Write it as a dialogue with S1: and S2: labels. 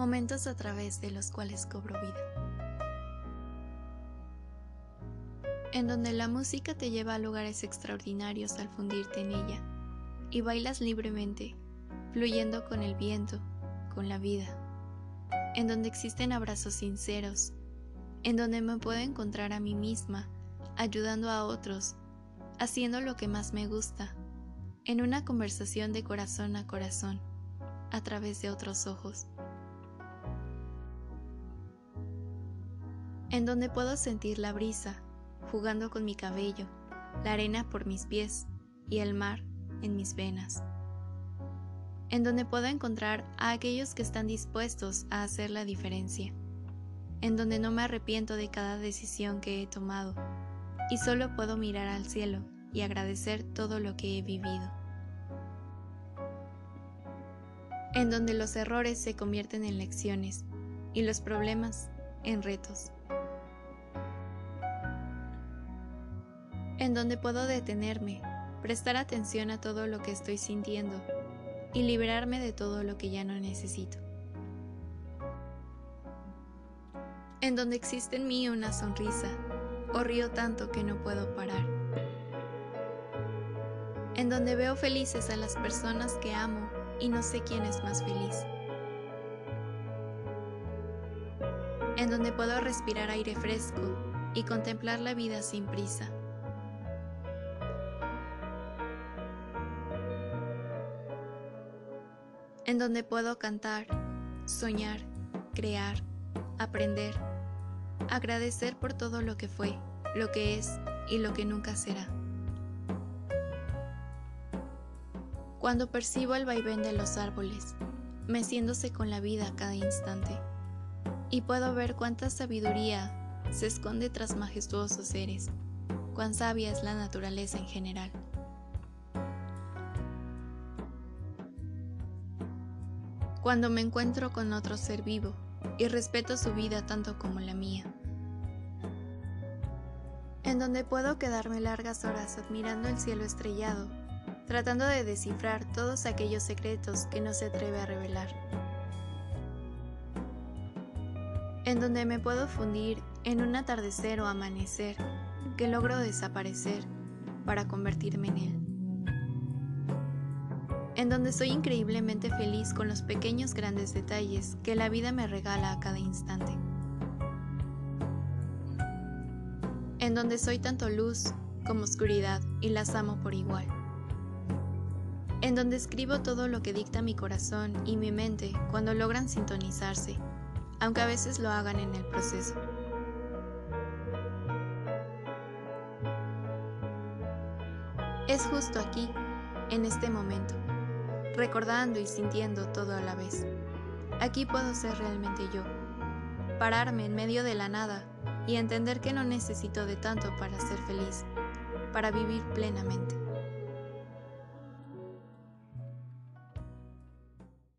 S1: momentos a través de los cuales cobro vida. En donde la música te lleva a lugares extraordinarios al fundirte en ella y bailas libremente, fluyendo con el viento, con la vida. En donde existen abrazos sinceros, en donde me puedo encontrar a mí misma, ayudando a otros, haciendo lo que más me gusta, en una conversación de corazón a corazón, a través de otros ojos. En donde puedo sentir la brisa, jugando con mi cabello, la arena por mis pies y el mar en mis venas. En donde puedo encontrar a aquellos que están dispuestos a hacer la diferencia. En donde no me arrepiento de cada decisión que he tomado y solo puedo mirar al cielo y agradecer todo lo que he vivido. En donde los errores se convierten en lecciones y los problemas en retos. En donde puedo detenerme, prestar atención a todo lo que estoy sintiendo y liberarme de todo lo que ya no necesito. En donde existe en mí una sonrisa o río tanto que no puedo parar. En donde veo felices a las personas que amo y no sé quién es más feliz. En donde puedo respirar aire fresco y contemplar la vida sin prisa. En donde puedo cantar, soñar, crear, aprender agradecer por todo lo que fue, lo que es y lo que nunca será. Cuando percibo el vaivén de los árboles, meciéndose con la vida cada instante, y puedo ver cuánta sabiduría se esconde tras majestuosos seres, cuán sabia es la naturaleza en general. Cuando me encuentro con otro ser vivo y respeto su vida tanto como la mía, en donde puedo quedarme largas horas admirando el cielo estrellado, tratando de descifrar todos aquellos secretos que no se atreve a revelar. En donde me puedo fundir en un atardecer o amanecer que logro desaparecer para convertirme en él. En donde soy increíblemente feliz con los pequeños grandes detalles que la vida me regala a cada instante. en donde soy tanto luz como oscuridad y las amo por igual. En donde escribo todo lo que dicta mi corazón y mi mente cuando logran sintonizarse, aunque a veces lo hagan en el proceso. Es justo aquí, en este momento, recordando y sintiendo todo a la vez. Aquí puedo ser realmente yo, pararme en medio de la nada y entender que no necesito de tanto para ser feliz, para vivir plenamente.